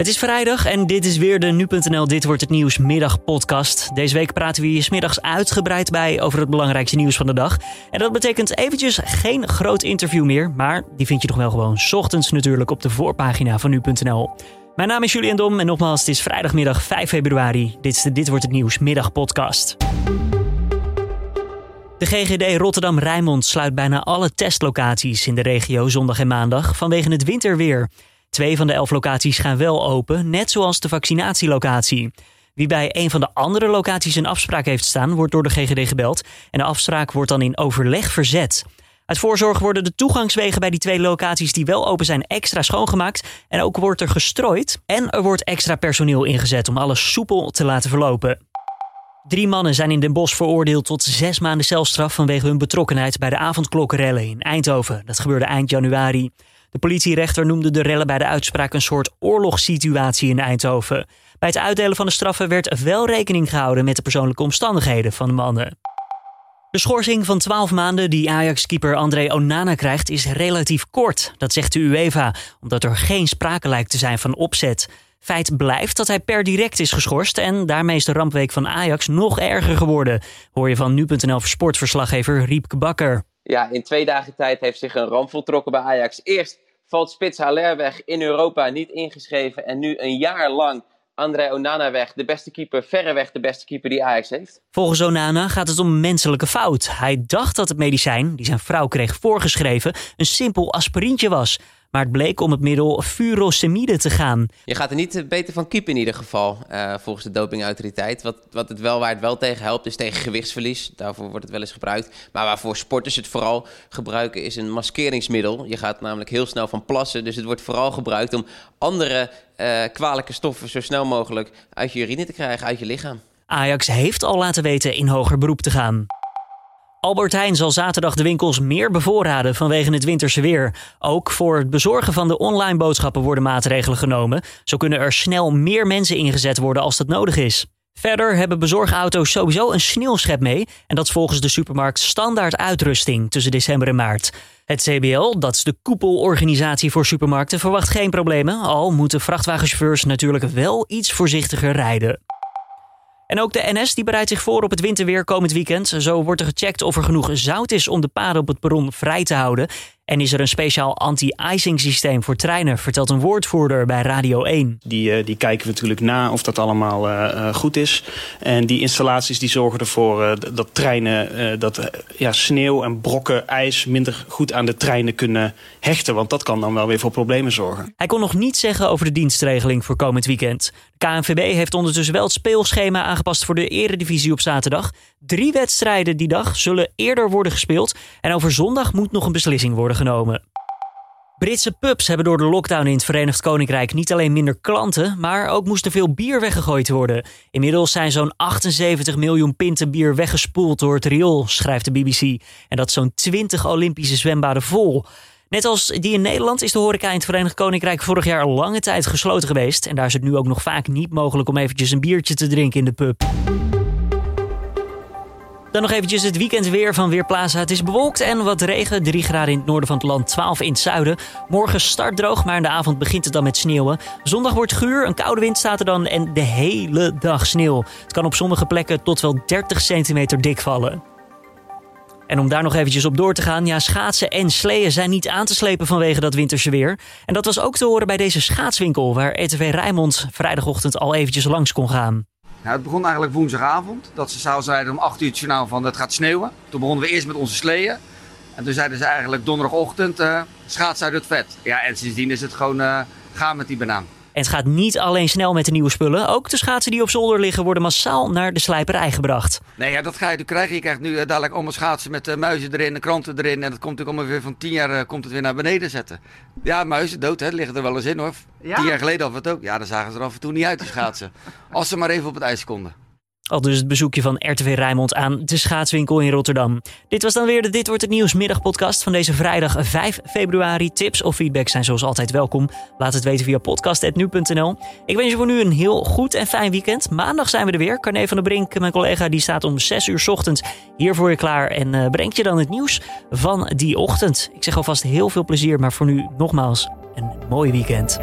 Het is vrijdag en dit is weer de Nu.nl Dit Wordt Het Nieuws middagpodcast. Deze week praten we hier smiddags uitgebreid bij over het belangrijkste nieuws van de dag. En dat betekent eventjes geen groot interview meer, maar die vind je toch wel gewoon ochtends natuurlijk op de voorpagina van Nu.nl. Mijn naam is Julian Dom en nogmaals, het is vrijdagmiddag 5 februari. Dit is de Dit Wordt Het Nieuws middagpodcast. De GGD Rotterdam-Rijnmond sluit bijna alle testlocaties in de regio zondag en maandag vanwege het winterweer. Twee van de elf locaties gaan wel open, net zoals de vaccinatielocatie. Wie bij een van de andere locaties een afspraak heeft staan, wordt door de GGD gebeld en de afspraak wordt dan in overleg verzet. Uit voorzorg worden de toegangswegen bij die twee locaties die wel open zijn extra schoongemaakt en ook wordt er gestrooid en er wordt extra personeel ingezet om alles soepel te laten verlopen. Drie mannen zijn in Den Bosch veroordeeld tot zes maanden celstraf vanwege hun betrokkenheid bij de avondklokkenrellen in Eindhoven. Dat gebeurde eind januari. De politierechter noemde de rellen bij de uitspraak een soort oorlogssituatie in Eindhoven. Bij het uitdelen van de straffen werd wel rekening gehouden met de persoonlijke omstandigheden van de mannen. De schorsing van 12 maanden die Ajax-keeper André Onana krijgt is relatief kort. Dat zegt de UEFA, omdat er geen sprake lijkt te zijn van opzet. Feit blijft dat hij per direct is geschorst en daarmee is de rampweek van Ajax nog erger geworden. Hoor je van nu.nl sportverslaggever Riepke Bakker. Ja, in twee dagen tijd heeft zich een ramp voltrokken bij Ajax. Eerst valt Spits Haller weg in Europa, niet ingeschreven. En nu een jaar lang André Onana weg, de beste keeper, verreweg de beste keeper die Ajax heeft. Volgens Onana gaat het om menselijke fout. Hij dacht dat het medicijn, die zijn vrouw kreeg voorgeschreven, een simpel aspirintje was. Maar het bleek om het middel furosemide te gaan. Je gaat er niet eh, beter van keepen in ieder geval, uh, volgens de dopingautoriteit. Wat, wat het wel, waar het wel tegen helpt, is tegen gewichtsverlies. Daarvoor wordt het wel eens gebruikt. Maar waarvoor sporters het vooral gebruiken, is een maskeringsmiddel. Je gaat namelijk heel snel van plassen. Dus het wordt vooral gebruikt om andere uh, kwalijke stoffen zo snel mogelijk uit je urine te krijgen, uit je lichaam. Ajax heeft al laten weten in hoger beroep te gaan. Albert Heijn zal zaterdag de winkels meer bevoorraden vanwege het winterse weer. Ook voor het bezorgen van de online boodschappen worden maatregelen genomen. Zo kunnen er snel meer mensen ingezet worden als dat nodig is. Verder hebben bezorgauto's sowieso een sneeuwschep mee. En dat is volgens de supermarkt standaard uitrusting tussen december en maart. Het CBL, dat is de koepelorganisatie voor supermarkten, verwacht geen problemen. Al moeten vrachtwagenchauffeurs natuurlijk wel iets voorzichtiger rijden. En ook de NS die bereidt zich voor op het winterweer komend weekend. Zo wordt er gecheckt of er genoeg zout is om de paden op het perron vrij te houden. En is er een speciaal anti-icing systeem voor treinen, vertelt een woordvoerder bij Radio 1. Die, uh, die kijken we natuurlijk na of dat allemaal uh, goed is. En die installaties die zorgen ervoor dat treinen, dat ja, sneeuw en brokken ijs minder goed aan de treinen kunnen hechten. Want dat kan dan wel weer voor problemen zorgen. Hij kon nog niet zeggen over de dienstregeling voor komend weekend. De KNVB heeft ondertussen wel het speelschema aangepast voor de eredivisie op zaterdag. Drie wedstrijden die dag zullen eerder worden gespeeld. En over zondag moet nog een beslissing worden Britse pubs hebben door de lockdown in het Verenigd Koninkrijk niet alleen minder klanten, maar ook moest er veel bier weggegooid worden. Inmiddels zijn zo'n 78 miljoen pinten bier weggespoeld door het riool, schrijft de BBC. En dat zo'n 20 Olympische zwembaden vol. Net als die in Nederland is de horeca in het Verenigd Koninkrijk vorig jaar lange tijd gesloten geweest. En daar is het nu ook nog vaak niet mogelijk om eventjes een biertje te drinken in de pub. Dan nog eventjes het weekend weer van Weerplaza. Het is bewolkt en wat regen. 3 graden in het noorden van het land, 12 in het zuiden. Morgen start droog, maar in de avond begint het dan met sneeuwen. Zondag wordt guur, een koude wind staat er dan en de hele dag sneeuw. Het kan op sommige plekken tot wel 30 centimeter dik vallen. En om daar nog eventjes op door te gaan, ja, schaatsen en sleeën zijn niet aan te slepen vanwege dat winterse weer. En dat was ook te horen bij deze schaatswinkel, waar ETV Rijnmond vrijdagochtend al eventjes langs kon gaan. Het begon eigenlijk woensdagavond. Dat ze s'avonds zeiden om 8 uur het journaal van het gaat sneeuwen. Toen begonnen we eerst met onze sleeën. En toen zeiden ze eigenlijk donderdagochtend uh, schaats uit het vet. Ja, en sindsdien is het gewoon uh, gaan met die banaan. En het gaat niet alleen snel met de nieuwe spullen. Ook de schaatsen die op zolder liggen worden massaal naar de slijperij gebracht. Nee, ja, dat ga je krijgen. Je krijgt nu uh, dadelijk allemaal schaatsen met uh, muizen erin en kranten erin. En dat komt natuurlijk allemaal weer van tien jaar uh, komt het weer naar beneden zetten. Ja, muizen dood, hè. liggen er wel eens in hoor. Ja? Tien jaar geleden af het ook. Ja, dan zagen ze er af en toe niet uit te schaatsen. Als ze maar even op het ijs konden. Al dus het bezoekje van RTV Rijnmond aan de schaatswinkel in Rotterdam. Dit was dan weer de Dit Wordt Het Nieuws middagpodcast van deze vrijdag 5 februari. Tips of feedback zijn zoals altijd welkom. Laat het weten via podcast.nu.nl. Ik wens je voor nu een heel goed en fijn weekend. Maandag zijn we er weer. Carne van der Brink, mijn collega, die staat om 6 uur ochtends hier voor je klaar. En uh, brengt je dan het nieuws van die ochtend. Ik zeg alvast heel veel plezier, maar voor nu nogmaals een mooi weekend.